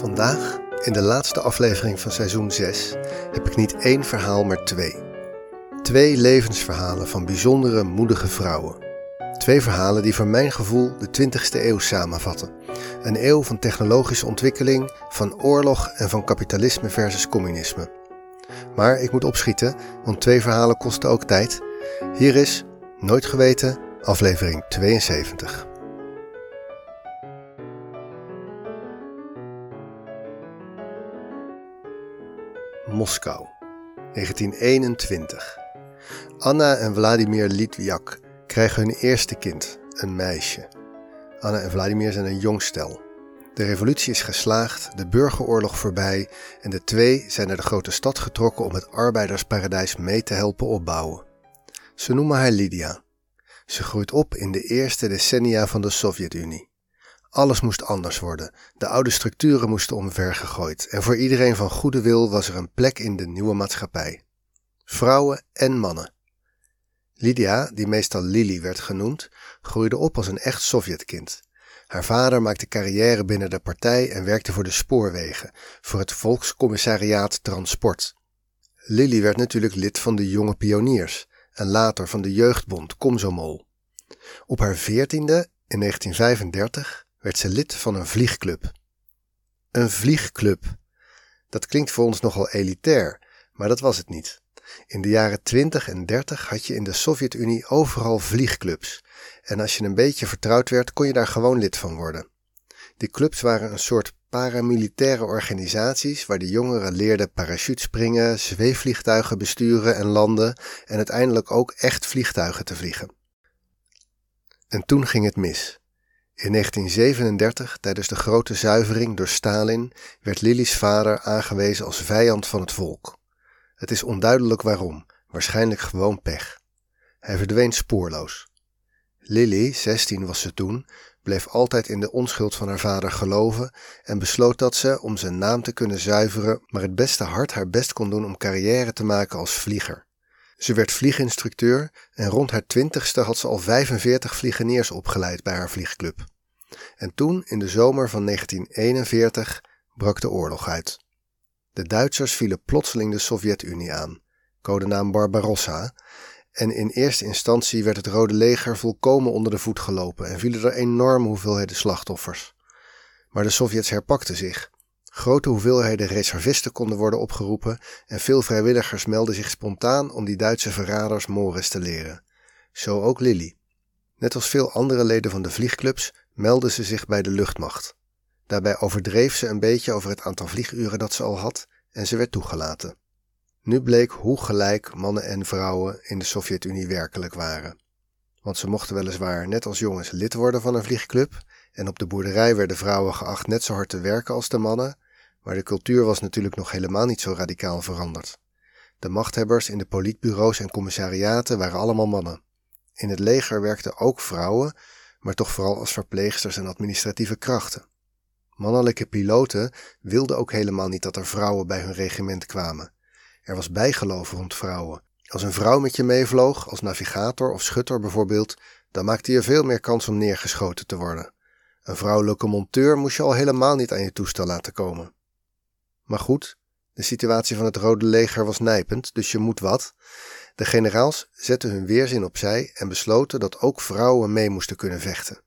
Vandaag, in de laatste aflevering van seizoen 6, heb ik niet één verhaal, maar twee. Twee levensverhalen van bijzondere, moedige vrouwen. Twee verhalen die voor mijn gevoel de 20ste eeuw samenvatten. Een eeuw van technologische ontwikkeling, van oorlog en van kapitalisme versus communisme. Maar ik moet opschieten, want twee verhalen kosten ook tijd. Hier is, nooit geweten, aflevering 72. Moskou, 1921. Anna en Vladimir Litviak krijgen hun eerste kind, een meisje. Anna en Vladimir zijn een jong stel. De revolutie is geslaagd, de burgeroorlog voorbij en de twee zijn naar de grote stad getrokken om het arbeidersparadijs mee te helpen opbouwen. Ze noemen haar Lydia. Ze groeit op in de eerste decennia van de Sovjet-Unie. Alles moest anders worden. De oude structuren moesten omvergegooid en voor iedereen van goede wil was er een plek in de nieuwe maatschappij. Vrouwen en mannen. Lydia, die meestal Lili werd genoemd, groeide op als een echt Sovjetkind. Haar vader maakte carrière binnen de partij en werkte voor de spoorwegen, voor het Volkscommissariaat Transport. Lili werd natuurlijk lid van de Jonge Pioniers en later van de Jeugdbond Komsomol. Op haar veertiende, in 1935, werd ze lid van een vliegclub. Een vliegclub. Dat klinkt voor ons nogal elitair, maar dat was het niet. In de jaren 20 en 30 had je in de Sovjet-Unie overal vliegclubs. En als je een beetje vertrouwd werd, kon je daar gewoon lid van worden. Die clubs waren een soort paramilitaire organisaties waar de jongeren leerden parachutespringen, zweefvliegtuigen besturen en landen en uiteindelijk ook echt vliegtuigen te vliegen. En toen ging het mis. In 1937, tijdens de grote zuivering door Stalin, werd Lili's vader aangewezen als vijand van het volk. Het is onduidelijk waarom, waarschijnlijk gewoon pech. Hij verdween spoorloos. Lily, 16 was ze toen, bleef altijd in de onschuld van haar vader geloven en besloot dat ze, om zijn naam te kunnen zuiveren, maar het beste hard haar best kon doen om carrière te maken als vlieger. Ze werd vlieginstructeur en rond haar twintigste had ze al 45 vliegeniers opgeleid bij haar vliegclub. En toen, in de zomer van 1941, brak de oorlog uit. De Duitsers vielen plotseling de Sovjet-Unie aan, codenaam Barbarossa, en in eerste instantie werd het Rode Leger volkomen onder de voet gelopen en vielen er enorme hoeveelheden slachtoffers. Maar de Sovjets herpakten zich. Grote hoeveelheden reservisten konden worden opgeroepen en veel vrijwilligers meldden zich spontaan om die Duitse verraders mores te leren. Zo ook Lily. Net als veel andere leden van de vliegclubs meldde ze zich bij de luchtmacht. Daarbij overdreef ze een beetje over het aantal vlieguren dat ze al had en ze werd toegelaten. Nu bleek hoe gelijk mannen en vrouwen in de Sovjet-Unie werkelijk waren. Want ze mochten weliswaar net als jongens lid worden van een vliegclub en op de boerderij werden vrouwen geacht net zo hard te werken als de mannen, maar de cultuur was natuurlijk nog helemaal niet zo radicaal veranderd. De machthebbers in de politbureaus en commissariaten waren allemaal mannen. In het leger werkten ook vrouwen, maar toch vooral als verpleegsters en administratieve krachten. Mannelijke piloten wilden ook helemaal niet dat er vrouwen bij hun regiment kwamen. Er was bijgeloof rond vrouwen. Als een vrouw met je meevloog, als navigator of schutter bijvoorbeeld, dan maakte je veel meer kans om neergeschoten te worden. Een vrouwelijke monteur moest je al helemaal niet aan je toestel laten komen. Maar goed, de situatie van het Rode Leger was nijpend, dus je moet wat. De generaals zetten hun weerzin opzij en besloten dat ook vrouwen mee moesten kunnen vechten.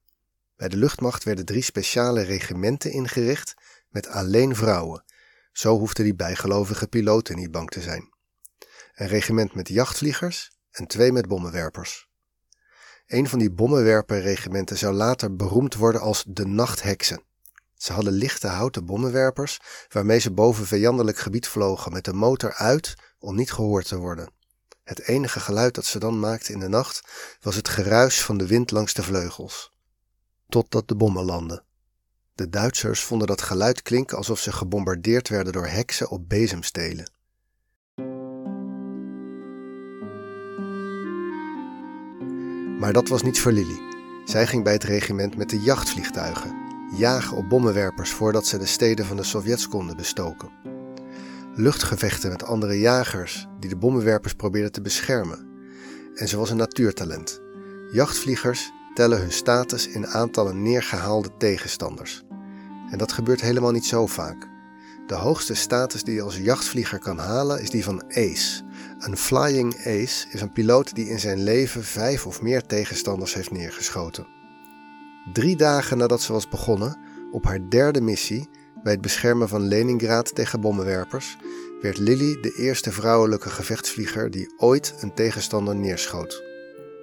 Bij de luchtmacht werden drie speciale regimenten ingericht met alleen vrouwen. Zo hoefden die bijgelovige piloten niet bang te zijn. Een regiment met jachtvliegers en twee met bommenwerpers. Een van die bommenwerperregimenten zou later beroemd worden als de nachtheksen. Ze hadden lichte houten bommenwerpers waarmee ze boven vijandelijk gebied vlogen met de motor uit om niet gehoord te worden. Het enige geluid dat ze dan maakten in de nacht was het geruis van de wind langs de vleugels. Totdat de bommen landden. De Duitsers vonden dat geluid klinken alsof ze gebombardeerd werden door heksen op bezemstelen. Maar dat was niets voor Lily. Zij ging bij het regiment met de jachtvliegtuigen, jagen op bommenwerpers voordat ze de steden van de Sovjets konden bestoken. Luchtgevechten met andere jagers die de bommenwerpers probeerden te beschermen. En ze was een natuurtalent. Jachtvliegers tellen hun status in aantallen neergehaalde tegenstanders. En dat gebeurt helemaal niet zo vaak. De hoogste status die je als jachtvlieger kan halen is die van ace. Een flying ace is een piloot die in zijn leven vijf of meer tegenstanders heeft neergeschoten. Drie dagen nadat ze was begonnen, op haar derde missie bij het beschermen van Leningrad tegen bommenwerpers, werd Lily de eerste vrouwelijke gevechtsvlieger die ooit een tegenstander neerschoot.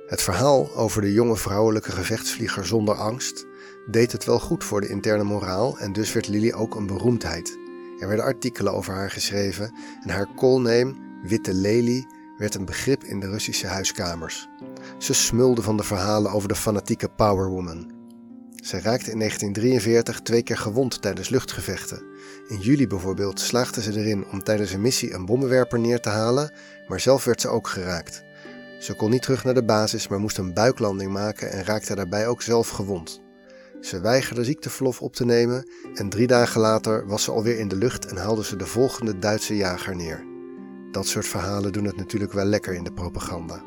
Het verhaal over de jonge vrouwelijke gevechtsvlieger zonder angst deed het wel goed voor de interne moraal en dus werd Lily ook een beroemdheid. Er werden artikelen over haar geschreven en haar callname, Witte Lely, werd een begrip in de Russische huiskamers. Ze smulde van de verhalen over de fanatieke powerwoman. Zij raakte in 1943 twee keer gewond tijdens luchtgevechten. In juli bijvoorbeeld slaagde ze erin om tijdens een missie een bommenwerper neer te halen, maar zelf werd ze ook geraakt. Ze kon niet terug naar de basis, maar moest een buiklanding maken en raakte daarbij ook zelf gewond. Ze weigerde ziekteverlof op te nemen en drie dagen later was ze alweer in de lucht en haalde ze de volgende Duitse jager neer. Dat soort verhalen doen het natuurlijk wel lekker in de propaganda.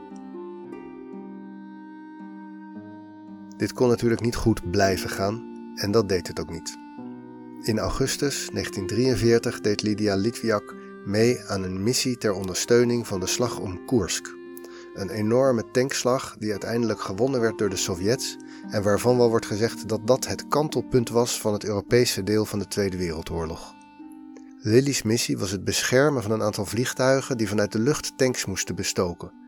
Dit kon natuurlijk niet goed blijven gaan en dat deed het ook niet. In augustus 1943 deed Lydia Litviak mee aan een missie ter ondersteuning van de slag om Koersk. Een enorme tankslag die uiteindelijk gewonnen werd door de Sovjets en waarvan wel wordt gezegd dat dat het kantelpunt was van het Europese deel van de Tweede Wereldoorlog. Lily's missie was het beschermen van een aantal vliegtuigen die vanuit de lucht tanks moesten bestoken.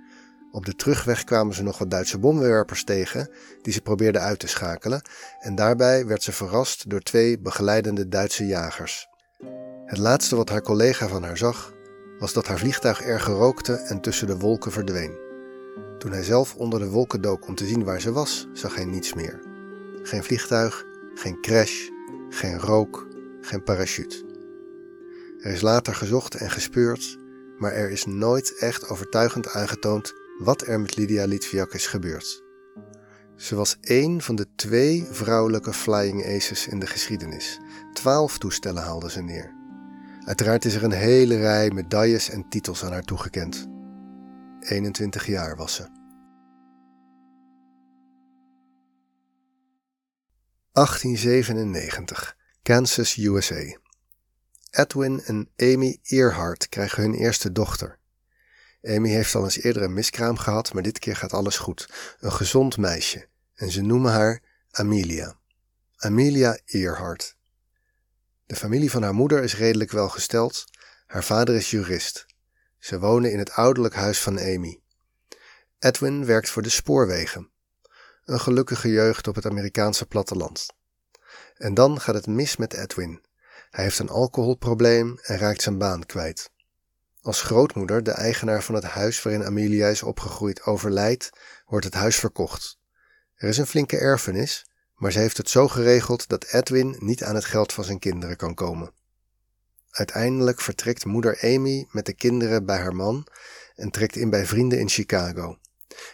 Op de terugweg kwamen ze nog wat Duitse bommenwerpers tegen, die ze probeerden uit te schakelen, en daarbij werd ze verrast door twee begeleidende Duitse jagers. Het laatste wat haar collega van haar zag, was dat haar vliegtuig erg rookte en tussen de wolken verdween. Toen hij zelf onder de wolken dook om te zien waar ze was, zag hij niets meer. Geen vliegtuig, geen crash, geen rook, geen parachute. Er is later gezocht en gespeurd, maar er is nooit echt overtuigend aangetoond wat er met Lydia Litviak is gebeurd. Ze was één van de twee vrouwelijke flying aces in de geschiedenis. Twaalf toestellen haalde ze neer. Uiteraard is er een hele rij medailles en titels aan haar toegekend. 21 jaar was ze. 1897, Kansas, USA. Edwin en Amy Earhart krijgen hun eerste dochter. Amy heeft al eens eerder een miskraam gehad, maar dit keer gaat alles goed. Een gezond meisje. En ze noemen haar Amelia. Amelia Earhart. De familie van haar moeder is redelijk welgesteld. Haar vader is jurist. Ze wonen in het ouderlijk huis van Amy. Edwin werkt voor de spoorwegen. Een gelukkige jeugd op het Amerikaanse platteland. En dan gaat het mis met Edwin. Hij heeft een alcoholprobleem en raakt zijn baan kwijt. Als grootmoeder, de eigenaar van het huis waarin Amelia is opgegroeid, overlijdt, wordt het huis verkocht. Er is een flinke erfenis, maar ze heeft het zo geregeld dat Edwin niet aan het geld van zijn kinderen kan komen. Uiteindelijk vertrekt moeder Amy met de kinderen bij haar man en trekt in bij vrienden in Chicago.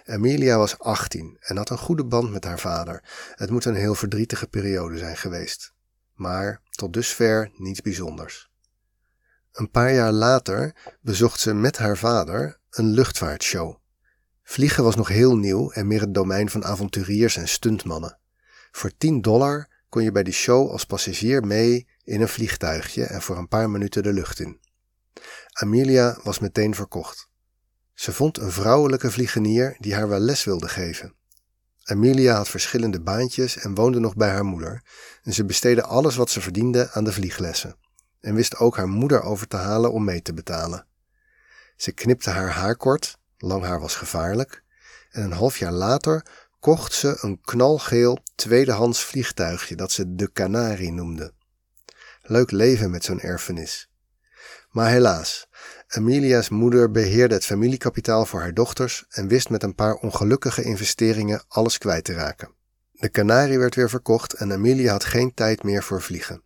Amelia was 18 en had een goede band met haar vader. Het moet een heel verdrietige periode zijn geweest. Maar tot dusver niets bijzonders. Een paar jaar later bezocht ze met haar vader een luchtvaartshow. Vliegen was nog heel nieuw en meer het domein van avonturiers en stuntmannen. Voor 10 dollar kon je bij die show als passagier mee in een vliegtuigje en voor een paar minuten de lucht in. Amelia was meteen verkocht. Ze vond een vrouwelijke vliegenier die haar wel les wilde geven. Amelia had verschillende baantjes en woonde nog bij haar moeder, en ze besteedde alles wat ze verdiende aan de vlieglessen, en wist ook haar moeder over te halen om mee te betalen. Ze knipte haar haar kort, lang haar was gevaarlijk, en een half jaar later kocht ze een knalgeel tweedehands vliegtuigje dat ze de Canari noemde. Leuk leven met zo'n erfenis. Maar helaas, Amelia's moeder beheerde het familiekapitaal voor haar dochters en wist met een paar ongelukkige investeringen alles kwijt te raken. De Canari werd weer verkocht en Amelia had geen tijd meer voor vliegen.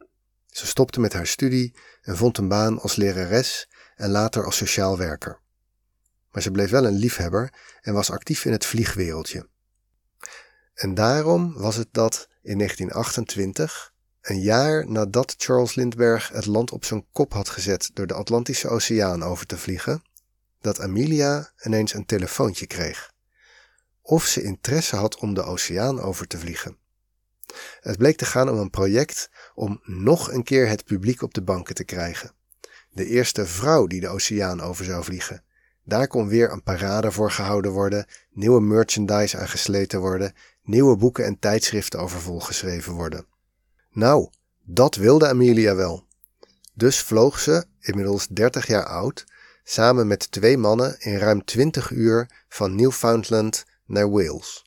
Ze stopte met haar studie en vond een baan als lerares en later als sociaal werker. Maar ze bleef wel een liefhebber en was actief in het vliegwereldje. En daarom was het dat in 1928, een jaar nadat Charles Lindbergh het land op zijn kop had gezet door de Atlantische Oceaan over te vliegen, dat Amelia ineens een telefoontje kreeg. Of ze interesse had om de oceaan over te vliegen. Het bleek te gaan om een project om nog een keer het publiek op de banken te krijgen. De eerste vrouw die de oceaan over zou vliegen. Daar kon weer een parade voor gehouden worden, nieuwe merchandise aangesleten worden, nieuwe boeken en tijdschriften over volgeschreven worden. Nou, dat wilde Amelia wel. Dus vloog ze, inmiddels 30 jaar oud, samen met twee mannen in ruim 20 uur van Newfoundland naar Wales.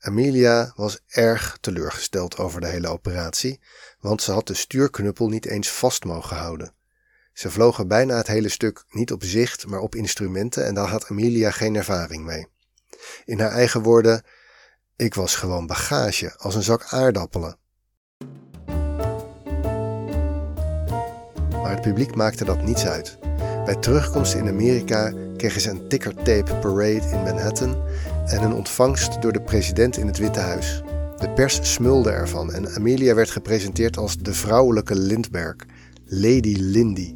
Amelia was erg teleurgesteld over de hele operatie, want ze had de stuurknuppel niet eens vast mogen houden. Ze vlogen bijna het hele stuk niet op zicht, maar op instrumenten en daar had Amelia geen ervaring mee. In haar eigen woorden: Ik was gewoon bagage, als een zak aardappelen. Maar het publiek maakte dat niets uit. Bij terugkomst in Amerika kregen ze een ticker tape parade in Manhattan en een ontvangst door de president in het Witte Huis. De pers smulde ervan en Amelia werd gepresenteerd als de vrouwelijke Lindbergh, Lady Lindy.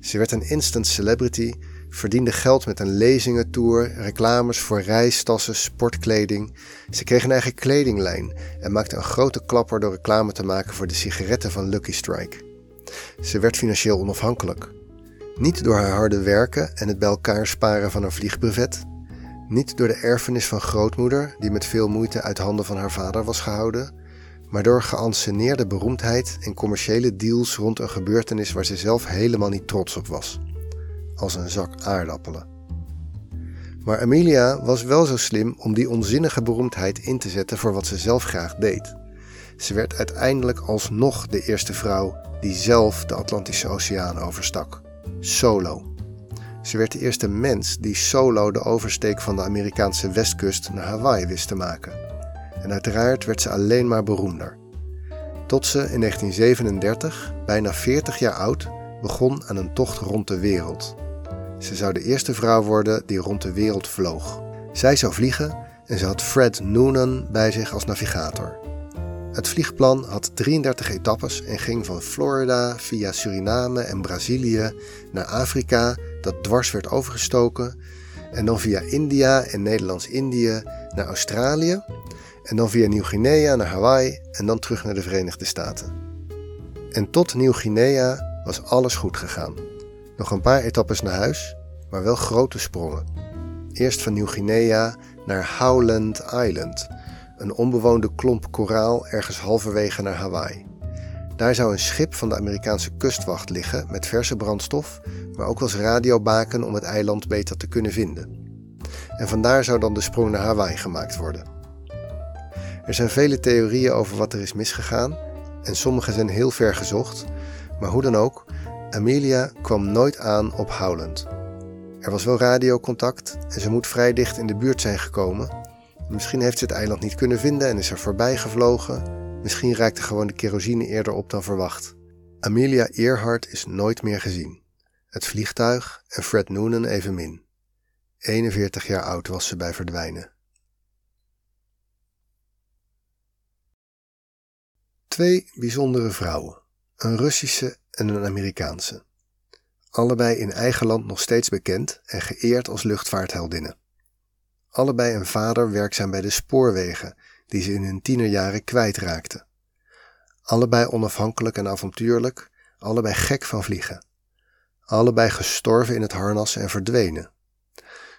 Ze werd een instant celebrity, verdiende geld met een lezingentour, reclames voor reistassen, sportkleding. Ze kreeg een eigen kledinglijn en maakte een grote klapper door reclame te maken voor de sigaretten van Lucky Strike. Ze werd financieel onafhankelijk. Niet door haar harde werken en het bij elkaar sparen van haar vliegbrevet, niet door de erfenis van grootmoeder, die met veel moeite uit handen van haar vader was gehouden, maar door geanceneerde beroemdheid en commerciële deals rond een gebeurtenis waar ze zelf helemaal niet trots op was. Als een zak aardappelen. Maar Amelia was wel zo slim om die onzinnige beroemdheid in te zetten voor wat ze zelf graag deed. Ze werd uiteindelijk alsnog de eerste vrouw die zelf de Atlantische Oceaan overstak. Solo. Ze werd de eerste mens die solo de oversteek van de Amerikaanse westkust naar Hawaii wist te maken. En uiteraard werd ze alleen maar beroemder. Tot ze in 1937, bijna 40 jaar oud, begon aan een tocht rond de wereld. Ze zou de eerste vrouw worden die rond de wereld vloog. Zij zou vliegen en ze had Fred Noonan bij zich als navigator. Het vliegplan had 33 etappes en ging van Florida via Suriname en Brazilië naar Afrika, dat dwars werd overgestoken, en dan via India en Nederlands-Indië naar Australië, en dan via Nieuw-Guinea naar Hawaii en dan terug naar de Verenigde Staten. En tot Nieuw-Guinea was alles goed gegaan. Nog een paar etappes naar huis, maar wel grote sprongen. Eerst van Nieuw-Guinea naar Howland Island een onbewoonde klomp koraal ergens halverwege naar Hawaii. Daar zou een schip van de Amerikaanse kustwacht liggen met verse brandstof, maar ook als radiobaken om het eiland beter te kunnen vinden. En vandaar zou dan de sprong naar Hawaii gemaakt worden. Er zijn vele theorieën over wat er is misgegaan en sommige zijn heel ver gezocht, maar hoe dan ook, Amelia kwam nooit aan op Howland. Er was wel radiocontact en ze moet vrij dicht in de buurt zijn gekomen, Misschien heeft ze het eiland niet kunnen vinden en is er voorbij gevlogen. Misschien raakte gewoon de kerosine eerder op dan verwacht. Amelia Earhart is nooit meer gezien. Het vliegtuig en Fred Noonan evenmin. 41 jaar oud was ze bij verdwijnen. Twee bijzondere vrouwen, een Russische en een Amerikaanse. Allebei in eigen land nog steeds bekend en geëerd als luchtvaartheldinnen allebei een vader werkzaam bij de spoorwegen, die ze in hun tienerjaren kwijtraakten. Allebei onafhankelijk en avontuurlijk, allebei gek van vliegen. Allebei gestorven in het harnas en verdwenen.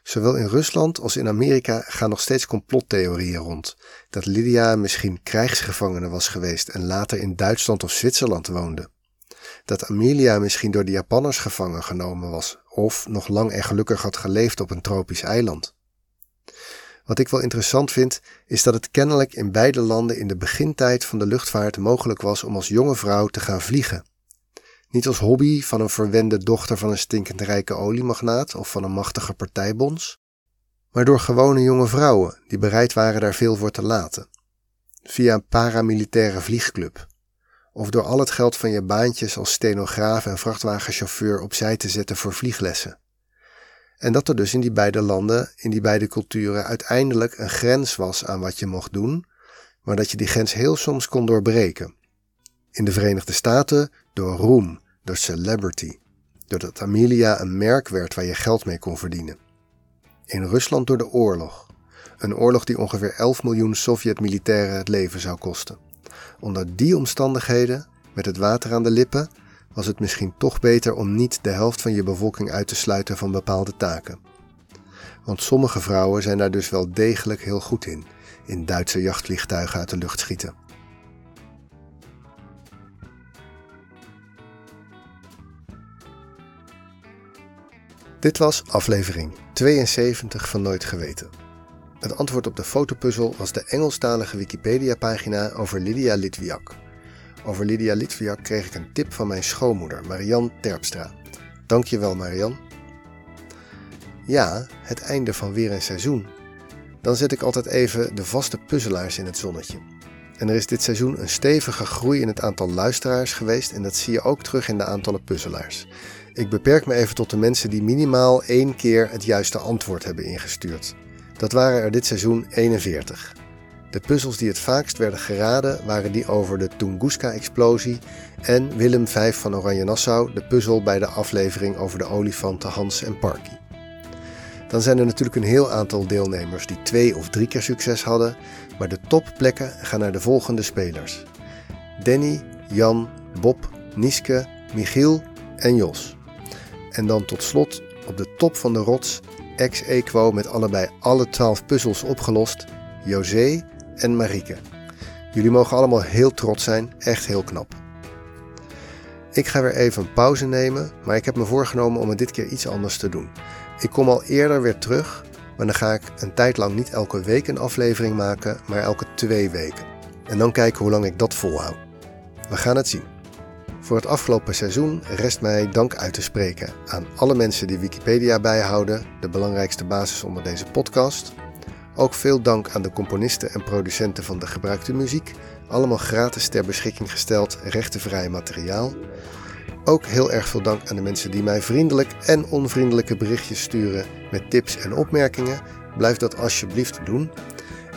Zowel in Rusland als in Amerika gaan nog steeds complottheorieën rond. Dat Lydia misschien krijgsgevangene was geweest en later in Duitsland of Zwitserland woonde. Dat Amelia misschien door de Japanners gevangen genomen was of nog lang en gelukkig had geleefd op een tropisch eiland. Wat ik wel interessant vind, is dat het kennelijk in beide landen in de begintijd van de luchtvaart mogelijk was om als jonge vrouw te gaan vliegen. Niet als hobby van een verwende dochter van een stinkend rijke oliemagnaat of van een machtige partijbons, maar door gewone jonge vrouwen die bereid waren daar veel voor te laten. Via een paramilitaire vliegclub. Of door al het geld van je baantjes als stenograaf en vrachtwagenchauffeur opzij te zetten voor vlieglessen. En dat er dus in die beide landen, in die beide culturen, uiteindelijk een grens was aan wat je mocht doen, maar dat je die grens heel soms kon doorbreken. In de Verenigde Staten door roem, door celebrity, doordat Amelia een merk werd waar je geld mee kon verdienen. In Rusland door de oorlog, een oorlog die ongeveer 11 miljoen Sovjet-militairen het leven zou kosten. Onder die omstandigheden, met het water aan de lippen, was het misschien toch beter om niet de helft van je bevolking uit te sluiten van bepaalde taken. Want sommige vrouwen zijn daar dus wel degelijk heel goed in, in Duitse jachtvliegtuigen uit de lucht schieten. Dit was aflevering 72 van Nooit Geweten. Het antwoord op de fotopuzzel was de Engelstalige Wikipedia-pagina over Lydia Litwiak. Over Lydia Litwiak kreeg ik een tip van mijn schoonmoeder, Marian Terpstra. Dankjewel, Marian. Ja, het einde van weer een seizoen. Dan zet ik altijd even de vaste puzzelaars in het zonnetje. En er is dit seizoen een stevige groei in het aantal luisteraars geweest en dat zie je ook terug in de aantallen puzzelaars. Ik beperk me even tot de mensen die minimaal één keer het juiste antwoord hebben ingestuurd. Dat waren er dit seizoen 41. De puzzels die het vaakst werden geraden waren die over de Tunguska-explosie en Willem V van Oranje-Nassau, de puzzel bij de aflevering over de olifanten Hans en Parky. Dan zijn er natuurlijk een heel aantal deelnemers die twee of drie keer succes hadden, maar de topplekken gaan naar de volgende spelers: Danny, Jan, Bob, Niske, Michiel en Jos. En dan tot slot op de top van de rots, ex equo met allebei alle 12 puzzels opgelost, José en Marieke. Jullie mogen allemaal heel trots zijn, echt heel knap. Ik ga weer even een pauze nemen, maar ik heb me voorgenomen om het dit keer iets anders te doen. Ik kom al eerder weer terug, maar dan ga ik een tijd lang niet elke week een aflevering maken, maar elke twee weken. En dan kijken hoe lang ik dat volhoud. We gaan het zien. Voor het afgelopen seizoen rest mij dank uit te spreken aan alle mensen die Wikipedia bijhouden, de belangrijkste basis onder deze podcast. Ook veel dank aan de componisten en producenten van de gebruikte muziek, allemaal gratis ter beschikking gesteld, rechtenvrij materiaal. Ook heel erg veel dank aan de mensen die mij vriendelijk en onvriendelijke berichtjes sturen met tips en opmerkingen. Blijf dat alsjeblieft doen.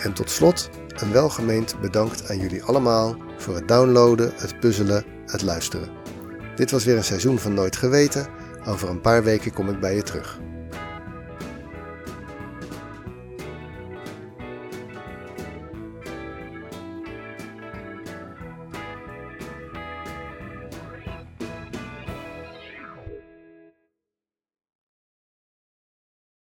En tot slot een welgemeend bedankt aan jullie allemaal voor het downloaden, het puzzelen, het luisteren. Dit was weer een seizoen van Nooit Geweten. Over een paar weken kom ik bij je terug.